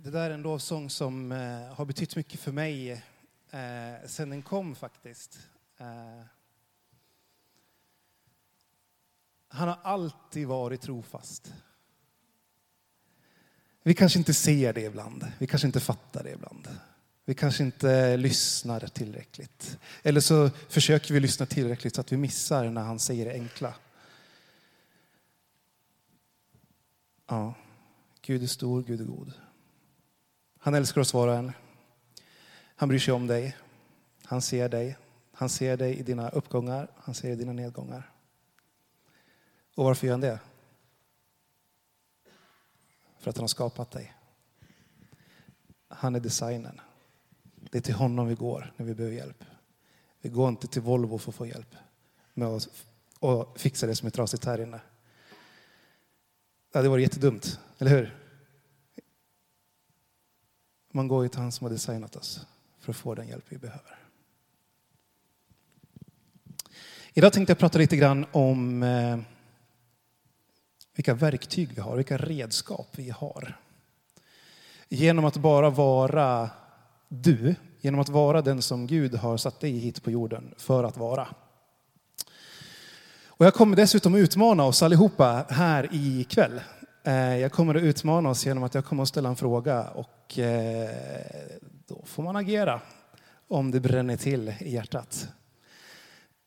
Det där är en lovsång som eh, har betytt mycket för mig eh, sen den kom faktiskt. Eh, han har alltid varit trofast. Vi kanske inte ser det ibland, vi kanske inte fattar det ibland. Vi kanske inte lyssnar tillräckligt. Eller så försöker vi lyssna tillräckligt så att vi missar när han säger det enkla. Ja, Gud är stor, Gud är god. Han älskar oss var och en. Han bryr sig om dig. Han ser dig. Han ser dig i dina uppgångar, han ser dig i dina nedgångar. Och varför gör han det? För att han har skapat dig. Han är designen. Det är till honom vi går när vi behöver hjälp. Vi går inte till Volvo för att få hjälp med att och fixa det som är trasigt här inne. Det hade varit jättedumt, eller hur? Man går ju till han som har designat oss för att få den hjälp vi behöver. Idag tänkte jag prata lite grann om eh, vilka verktyg vi har, vilka redskap vi har. Genom att bara vara du, genom att vara den som Gud har satt dig hit på jorden för att vara. Och jag kommer dessutom utmana oss allihopa här ikväll. Eh, jag kommer att utmana oss genom att jag kommer att ställa en fråga och eh, då får man agera om det bränner till i hjärtat.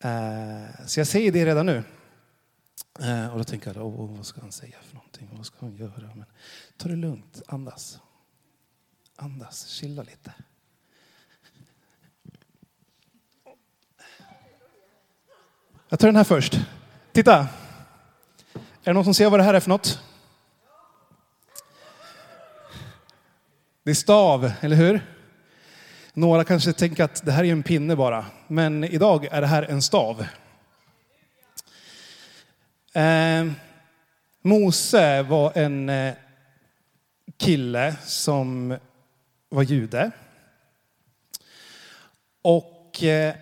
Eh, så jag säger det redan nu. Och då tänker jag, oh, vad ska han säga för någonting? Vad ska han göra? Men ta det lugnt, andas. Andas, chilla lite. Jag tar den här först. Titta! Är det någon som ser vad det här är för något? Det är stav, eller hur? Några kanske tänker att det här är en pinne bara, men idag är det här en stav. Eh, Mose var en eh, kille som var jude. Och eh,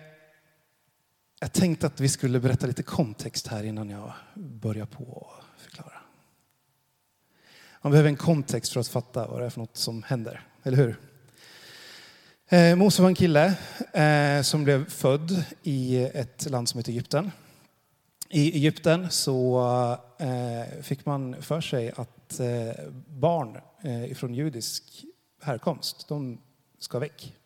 jag tänkte att vi skulle berätta lite kontext här innan jag börjar på att. Man behöver en kontext för att fatta vad det är för något som händer, eller hur? Eh, Mose var en kille eh, som blev född i ett land som heter Egypten. I Egypten så eh, fick man för sig att eh, barn eh, från judisk härkomst, de ska väck.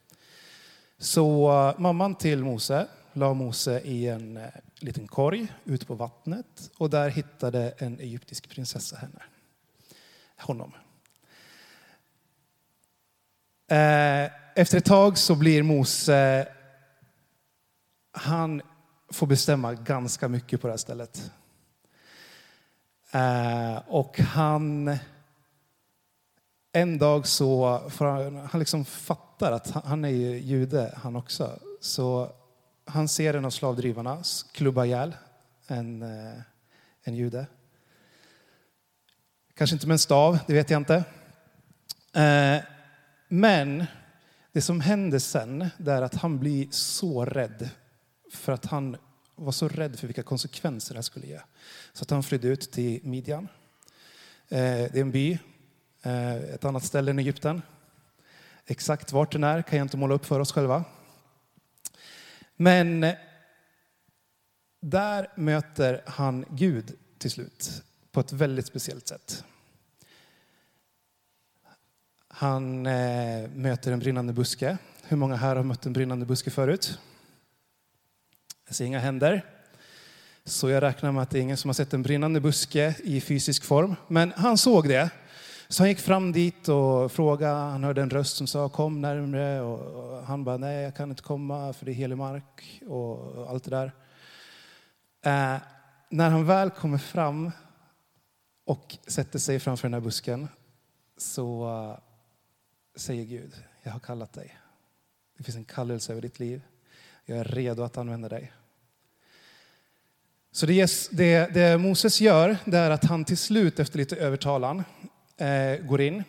Så eh, mamman till Mose la Mose i en eh, liten korg ute på vattnet och där hittade en egyptisk prinsessa henne. Honom. Eh, efter ett tag så blir Mose, han får bestämma ganska mycket på det här stället. Eh, och han, en dag så, får han liksom fattar att han är ju jude han också. Så han ser en av slavdrivarna klubba ihjäl en, eh, en jude. Kanske inte med en stav, det vet jag inte. Eh, men det som händer sen är att han blir så rädd för att han var så rädd för vilka konsekvenser det skulle ge. Så att han flydde ut till Midjan. Eh, det är en by, eh, ett annat ställe än Egypten. Exakt vart den är kan jag inte måla upp för oss själva. Men där möter han Gud till slut på ett väldigt speciellt sätt. Han eh, möter en brinnande buske. Hur många här har mött en brinnande buske förut? Jag ser inga händer. Så jag räknar med att det är ingen som har sett en brinnande buske i fysisk form. Men han såg det så han gick fram dit och frågade, han hörde en röst som sa kom närmre och han bara nej jag kan inte komma för det är helig mark och allt det där. Eh, när han väl kommer fram och sätter sig framför den här busken så eh, säger Gud, jag har kallat dig. Det finns en kallelse över ditt liv. Jag är redo att använda dig. Så det, det, det Moses gör, det är att han till slut efter lite övertalan eh, går in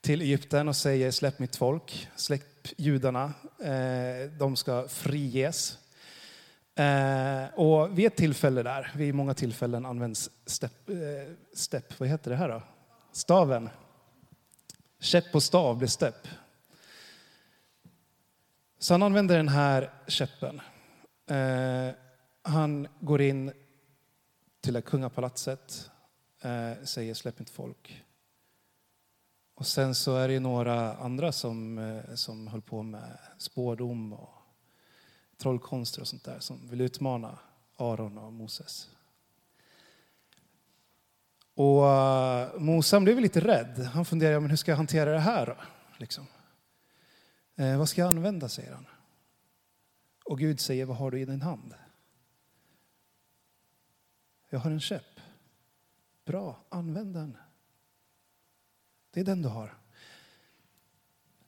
till Egypten och säger släpp mitt folk, släpp judarna, eh, de ska friges. Eh, och vid ett tillfälle där, vid många tillfällen används stepp, eh, step, vad heter det här då? Staven. Käpp och stav blir stepp. Så han använder den här käppen. Eh, han går in till det kungapalatset, eh, säger släpp inte folk. Och sen så är det några andra som, eh, som höll på med spårdom och trollkonster och sånt där som vill utmana Aron och Moses. Och uh, Mose blev lite rädd. Han funderade men hur ska jag hantera det här då? Liksom. Eh, vad ska jag använda, säger han. Och Gud säger, vad har du i din hand? Jag har en käpp. Bra, använd den. Det är den du har.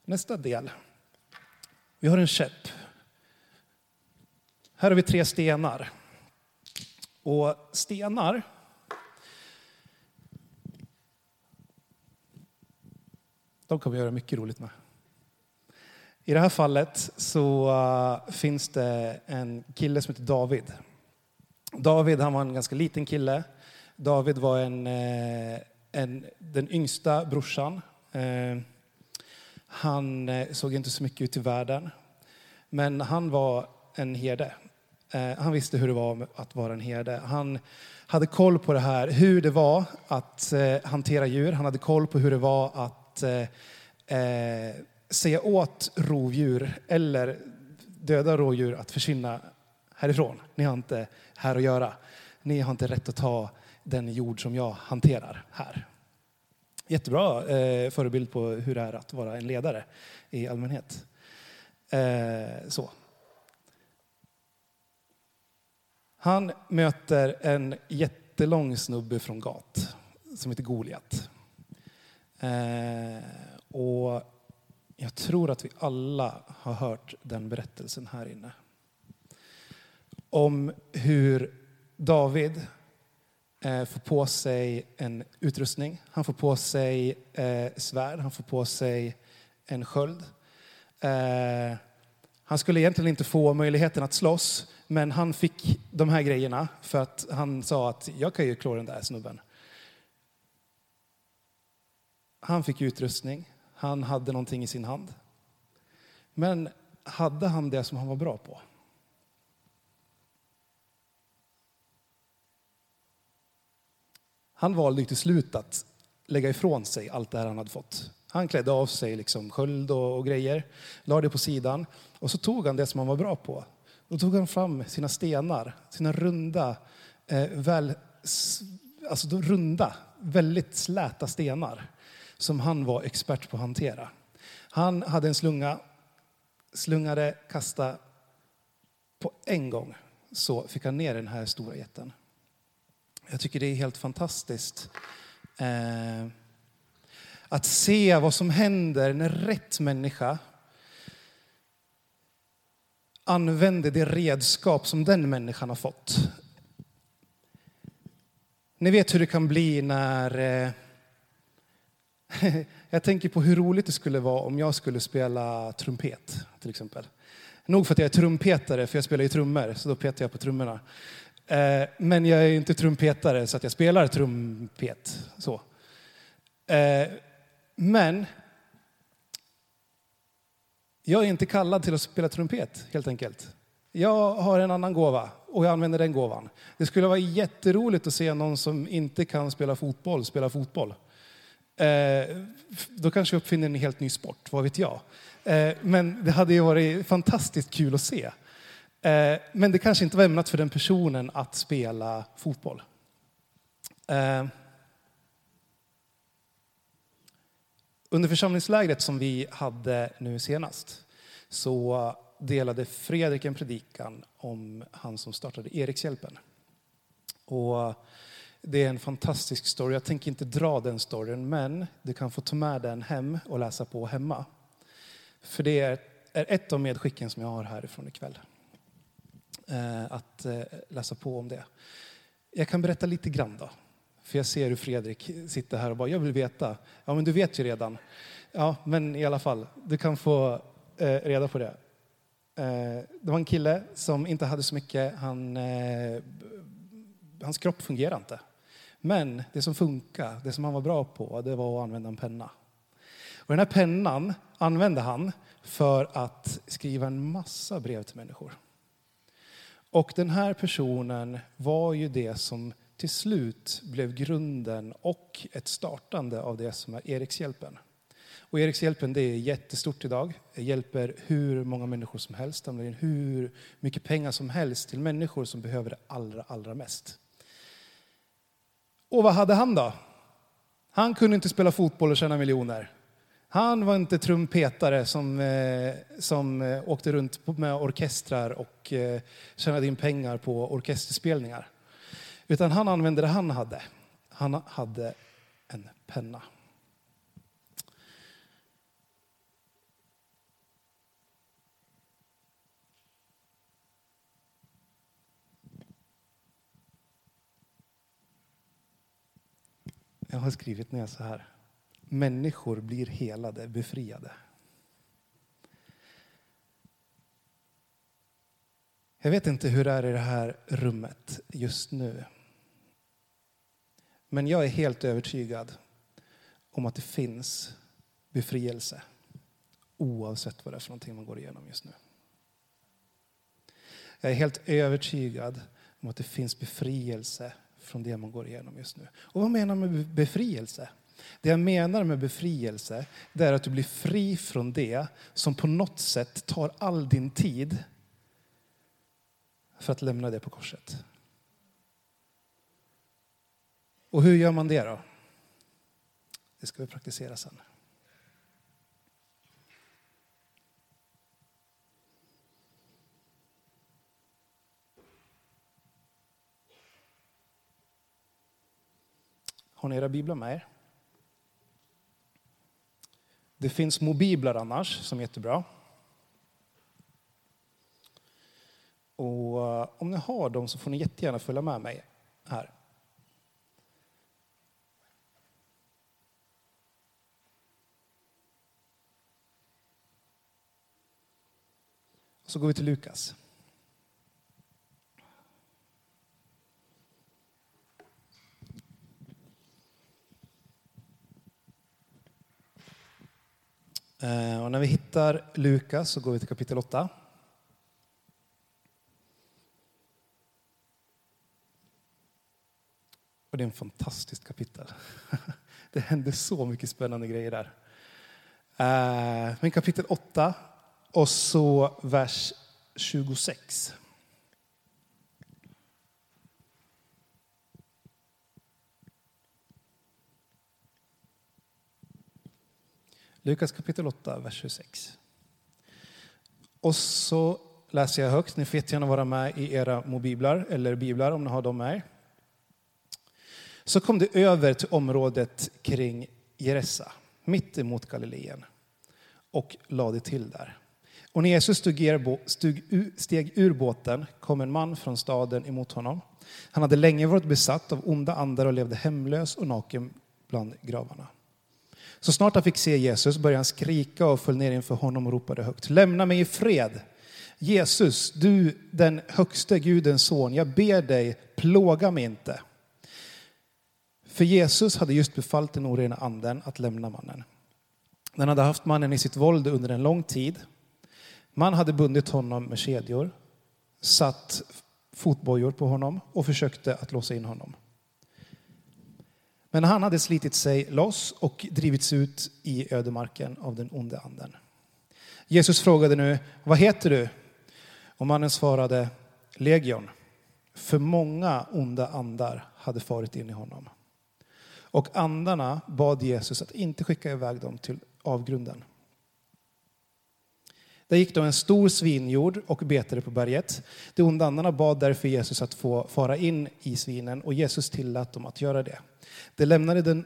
Nästa del. Vi har en käpp. Här har vi tre stenar. Och stenar de kan vi göra mycket roligt med. I det här fallet så eh, finns det en kille som heter David. David han var en ganska liten kille. David var en, eh, en, den yngsta brorsan. Eh, han såg inte så mycket ut i världen. Men han var en herde. Eh, han visste hur det var att vara en herde. Han hade koll på det här, hur det var att eh, hantera djur. Han hade koll på hur det var att eh, säga åt rovdjur eller döda rådjur att försvinna härifrån. Ni har inte här att göra. Ni har inte rätt att ta den jord som jag hanterar här. Jättebra eh, förebild på hur det är att vara en ledare i allmänhet. Eh, så. Han möter en jättelång snubbe från Gat som heter Goliat. Eh, och jag tror att vi alla har hört den berättelsen här inne. Om hur David eh, får på sig en utrustning. Han får på sig eh, svärd, han får på sig en sköld. Eh, han skulle egentligen inte få möjligheten att slåss, men han fick de här grejerna för att han sa att jag kan ju klå den där snubben. Han fick utrustning, han hade någonting i sin hand. Men hade han det som han var bra på? Han valde till slut att lägga ifrån sig allt det här han hade fått. Han klädde av sig liksom sköld och, och grejer, la det på sidan och så tog han det som han var bra på. Då tog han fram sina stenar, sina runda, eh, väl, alltså runda, väldigt släta stenar som han var expert på att hantera. Han hade en slunga, slungade, kasta på en gång så fick han ner den här stora jätten. Jag tycker det är helt fantastiskt eh, att se vad som händer när rätt människa använder det redskap som den människan har fått. Ni vet hur det kan bli när eh, jag tänker på hur roligt det skulle vara om jag skulle spela trumpet till exempel. Nog för att jag är trumpetare, för jag spelar ju trummor, så då petar jag på trummorna. Eh, men jag är inte trumpetare så att jag spelar trumpet. Så. Eh, men jag är inte kallad till att spela trumpet helt enkelt. Jag har en annan gåva och jag använder den gåvan. Det skulle vara jätteroligt att se någon som inte kan spela fotboll spela fotboll. Eh, då kanske vi uppfinner en helt ny sport, vad vet jag. Eh, men det hade ju varit fantastiskt kul att se. Eh, men det kanske inte var ämnat för den personen att spela fotboll. Eh, Under församlingslägret som vi hade nu senast så delade Fredrik en predikan om han som startade Erikshjälpen. Och det är en fantastisk story. Jag tänker inte dra den storyn, men du kan få ta med den hem och läsa på hemma. För det är, ett av medskicken som jag har härifrån ikväll. Eh, att eh, läsa på om det. Jag kan berätta lite grann då. För jag ser hur Fredrik sitter här och bara, jag vill veta. Ja, men du vet ju redan. Ja, men i alla fall, du kan få eh, reda på det. Eh, det var en kille som inte hade så mycket, han, eh, hans kropp fungerade inte. Men det som funkade, det som han var bra på, det var att använda en penna. Och den här pennan använde han för att skriva en massa brev till människor. Och den här personen var ju det som till slut blev grunden och ett startande av det som är Erikshjälpen. Och Erikshjälpen det är jättestort idag. Det hjälper hur många människor som helst, samlar in hur mycket pengar som helst till människor som behöver det allra, allra mest. Och vad hade han då? Han kunde inte spela fotboll och tjäna miljoner. Han var inte trumpetare som, eh, som eh, åkte runt med orkestrar och eh, tjänade in pengar på orkesterspelningar. Utan han använde det han hade. Han hade en penna. Jag har skrivit ner så här. Människor blir helade, befriade. Jag vet inte hur det är i det här rummet just nu. Men jag är helt övertygad om att det finns befrielse oavsett vad det är för någonting man går igenom just nu. Jag är helt övertygad om att det finns befrielse från det man går igenom just nu. Och vad menar man med befrielse? Det jag menar med befrielse det är att du blir fri från det som på något sätt tar all din tid för att lämna det på korset. Och hur gör man det då? Det ska vi praktisera sen. Har ni era biblar med er? Det finns små biblar annars som är jättebra. Och eh, om ni har dem så får ni jättegärna följa med mig här. Så går vi till Lukas. Eh, och när vi hittar Lukas så går vi till kapitel 8. Och det är en fantastiskt kapitel. Det händer så mycket spännande grejer där. Eh, men kapitel 8 och så vers 26. Lukas kapitel 8, vers 26. Och så läser jag högt. Ni får jättegärna vara med i era mobiblar eller biblar om ni har dem med Så kom det över till området kring Jeressa, mitt emot Galileen, och lade till där. Och när Jesus steg ur båten kom en man från staden emot honom. Han hade länge varit besatt av onda andar och levde hemlös och naken bland gravarna. Så snart han fick se Jesus började han skrika och föll ner inför honom och ropade högt. Lämna mig i fred. Jesus, du den högste Gudens son, jag ber dig, plåga mig inte. För Jesus hade just befallt den orena anden att lämna mannen. Den hade haft mannen i sitt våld under en lång tid. Man hade bundit honom med kedjor, satt fotbojor på honom och försökte att låsa in honom. Men han hade slitit sig loss och drivits ut i ödemarken av den onde anden. Jesus frågade nu, vad heter du? Och mannen svarade, Legion. För många onda andar hade farit in i honom. Och andarna bad Jesus att inte skicka iväg dem till avgrunden. Där gick då en stor svinjord och betade på berget. De onda andarna bad därför Jesus att få fara in i svinen och Jesus tillät dem att göra det. De lämnade den,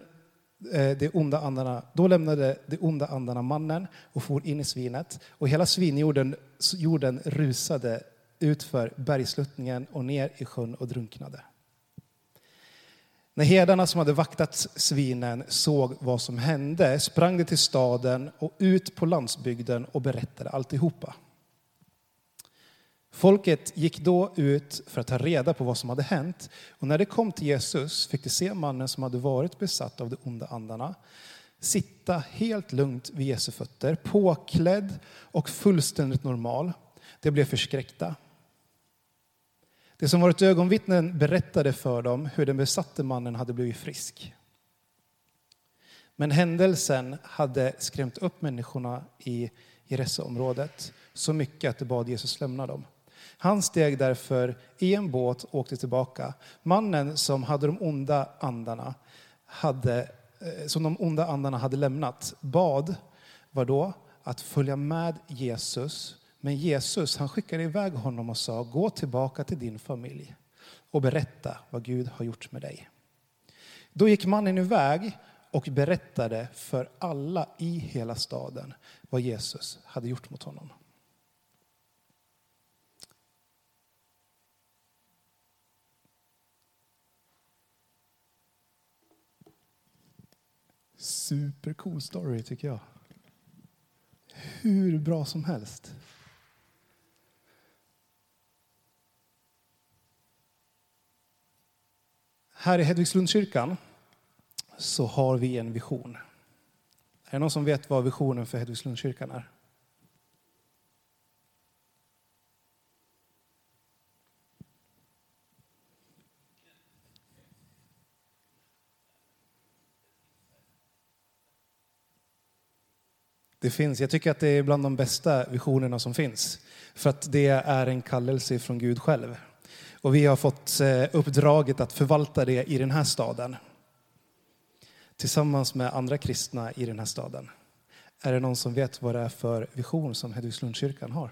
eh, de onda andarna, då lämnade de onda andarna mannen och for in i svinet och hela svinjorden jorden rusade utför bergsluttningen och ner i sjön och drunknade. När herdarna som hade vaktat svinen såg vad som hände sprang de till staden och ut på landsbygden och berättade alltihopa. Folket gick då ut för att ta reda på vad som hade hänt. Och när de kom till Jesus fick de se mannen som hade varit besatt av de onda andarna sitta helt lugnt vid Jesu fötter, påklädd och fullständigt normal. De blev förskräckta. Det som varit ögonvittnen berättade för dem hur den besatte mannen hade blivit frisk. Men händelsen hade skrämt upp människorna i Jeresa-området så mycket att de bad Jesus lämna dem. Han steg därför i en båt och åkte tillbaka. Mannen som hade de onda andarna hade, eh, som de onda andarna hade lämnat bad var då att följa med Jesus. Men Jesus han skickade iväg honom och sa gå tillbaka till din familj och berätta vad Gud har gjort med dig. Då gick mannen iväg och berättade för alla i hela staden vad Jesus hade gjort mot honom. Supercool story tycker jag. Hur bra som helst. Här i Hedvigslundskyrkan så har vi en vision. Är det någon som vet vad visionen för Hedvigslundskyrkan är? Det finns. Jag tycker att det är bland de bästa visionerna som finns. För att det är en kallelse från Gud själv. Och vi har fått eh, uppdraget att förvalta det i den här staden. Tillsammans med andra kristna i den här staden. Är det någon som vet vad det är för vision som Hedvigslundskyrkan har?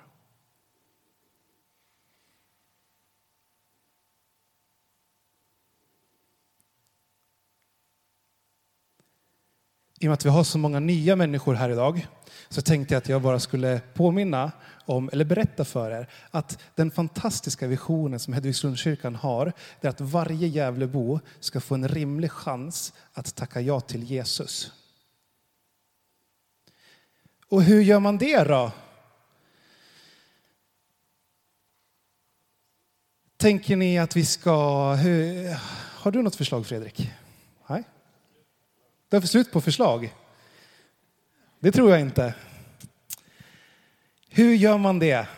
I och med att vi har så många nya människor här idag så tänkte jag att jag bara skulle påminna om, eller berätta för er, att den fantastiska visionen som Hedvigslundskyrkan har, är att varje Gävlebo ska få en rimlig chans att tacka ja till Jesus. Och hur gör man det då? Tänker ni att vi ska... Hur, har du något förslag Fredrik? Nej? Du har slut på förslag? Det tror jag inte. Hur gör man det?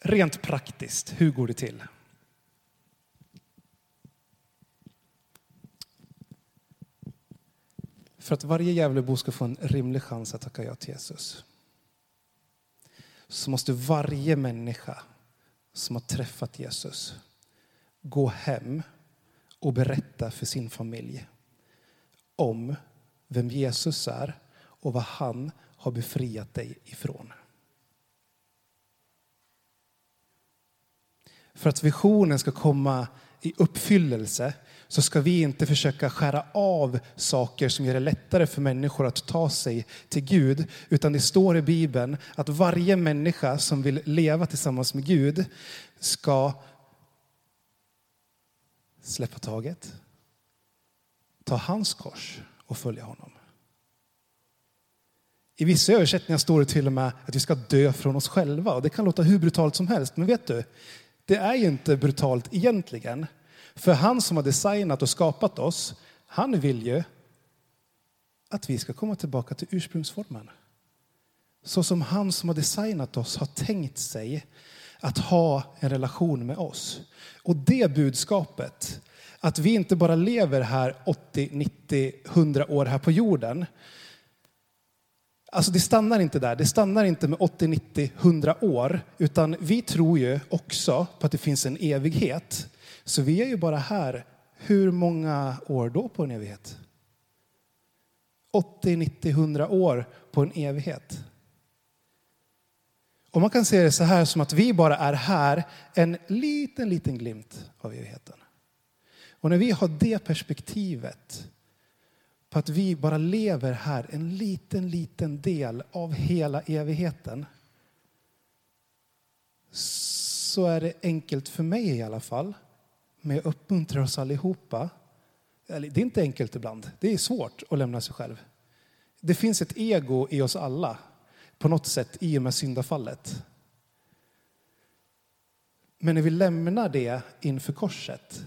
Rent praktiskt, hur går det till? För att varje Gävlebo ska få en rimlig chans att tacka ja till Jesus så måste varje människa som har träffat Jesus gå hem och berätta för sin familj om vem Jesus är och vad han har befriat dig ifrån. För att visionen ska komma i uppfyllelse så ska vi inte försöka skära av saker som gör det lättare för människor att ta sig till Gud. Utan det står i Bibeln att varje människa som vill leva tillsammans med Gud ska släppa taget, ta hans kors och följa honom. I vissa översättningar står det till och med att vi ska dö från oss själva. Och det kan låta hur brutalt som helst, men vet du? Det är ju inte brutalt egentligen. För han som har designat och skapat oss, han vill ju att vi ska komma tillbaka till ursprungsformen. Så som han som har designat oss har tänkt sig att ha en relation med oss. Och det budskapet, att vi inte bara lever här 80, 90, 100 år här på jorden. Alltså det stannar inte där. Det stannar inte med 80, 90, 100 år. Utan vi tror ju också på att det finns en evighet. Så vi är ju bara här, hur många år då på en evighet? 80, 90, 100 år på en evighet. Och man kan se det så här som att vi bara är här en liten, liten glimt av evigheten. Och när vi har det perspektivet på att vi bara lever här en liten, liten del av hela evigheten så är det enkelt för mig i alla fall, men jag uppmuntrar oss allihopa. Det är inte enkelt ibland, det är svårt att lämna sig själv. Det finns ett ego i oss alla på något sätt i och med syndafallet. Men när vi lämnar det inför korset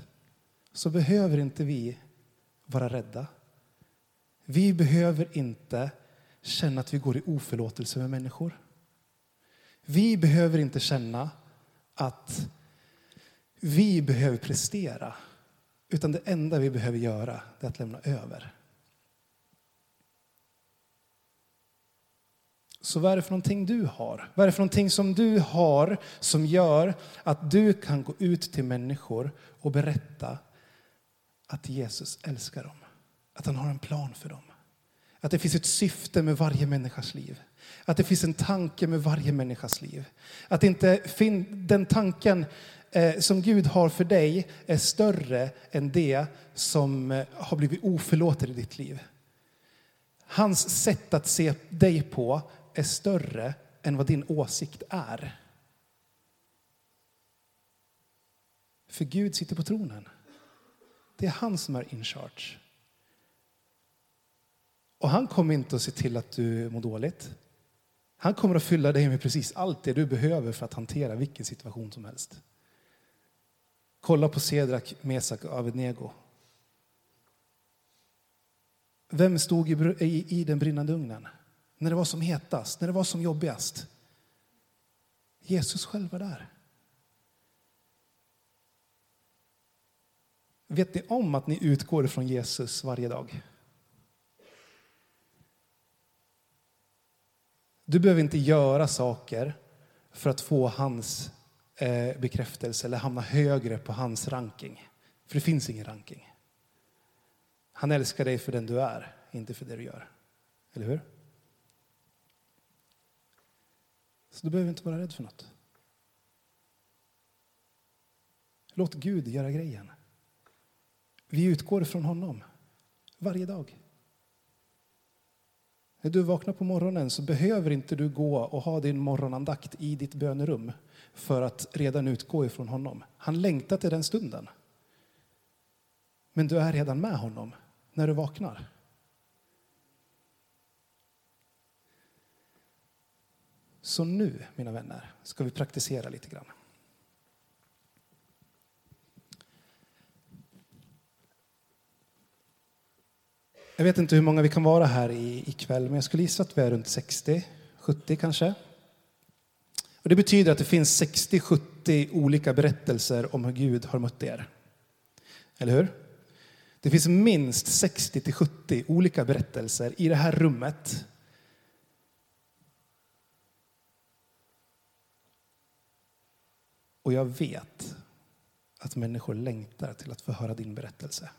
så behöver inte vi vara rädda. Vi behöver inte känna att vi går i oförlåtelse med människor. Vi behöver inte känna att vi behöver prestera. Utan det enda vi behöver göra är att lämna över. Så vad är det för någonting du har? Vad är det för någonting som du har som gör att du kan gå ut till människor och berätta att Jesus älskar dem? Att han har en plan för dem. Att det finns ett syfte med varje människas liv. Att det finns en tanke med varje människas liv. Att inte den tanken eh, som Gud har för dig är större än det som eh, har blivit oförlåtet i ditt liv. Hans sätt att se dig på är större än vad din åsikt är. För Gud sitter på tronen. Det är han som är in charge. Och han kommer inte att se till att du mår dåligt. Han kommer att fylla dig med precis allt det du behöver för att hantera vilken situation som helst. Kolla på Sedrak, Mesak och Avednego. Vem stod i, i den brinnande ugnen? När det var som hetast, när det var som jobbigast. Jesus själv var där. Vet ni om att ni utgår från Jesus varje dag? Du behöver inte göra saker för att få hans eh, bekräftelse eller hamna högre på hans ranking. För det finns ingen ranking. Han älskar dig för den du är, inte för det du gör. Eller hur? Så du behöver inte vara rädd för något. Låt Gud göra grejen. Vi utgår från honom varje dag. När du vaknar på morgonen så behöver inte du gå och ha din morgonandakt i ditt bönerum för att redan utgå ifrån honom. Han längtar till den stunden. Men du är redan med honom när du vaknar. Så nu, mina vänner, ska vi praktisera lite grann. Jag vet inte hur många vi kan vara här ikväll, men jag skulle gissa att vi är runt 60, 70 kanske. Och det betyder att det finns 60-70 olika berättelser om hur Gud har mött er. Eller hur? Det finns minst 60-70 olika berättelser i det här rummet Och jag vet att människor längtar till att få höra din berättelse.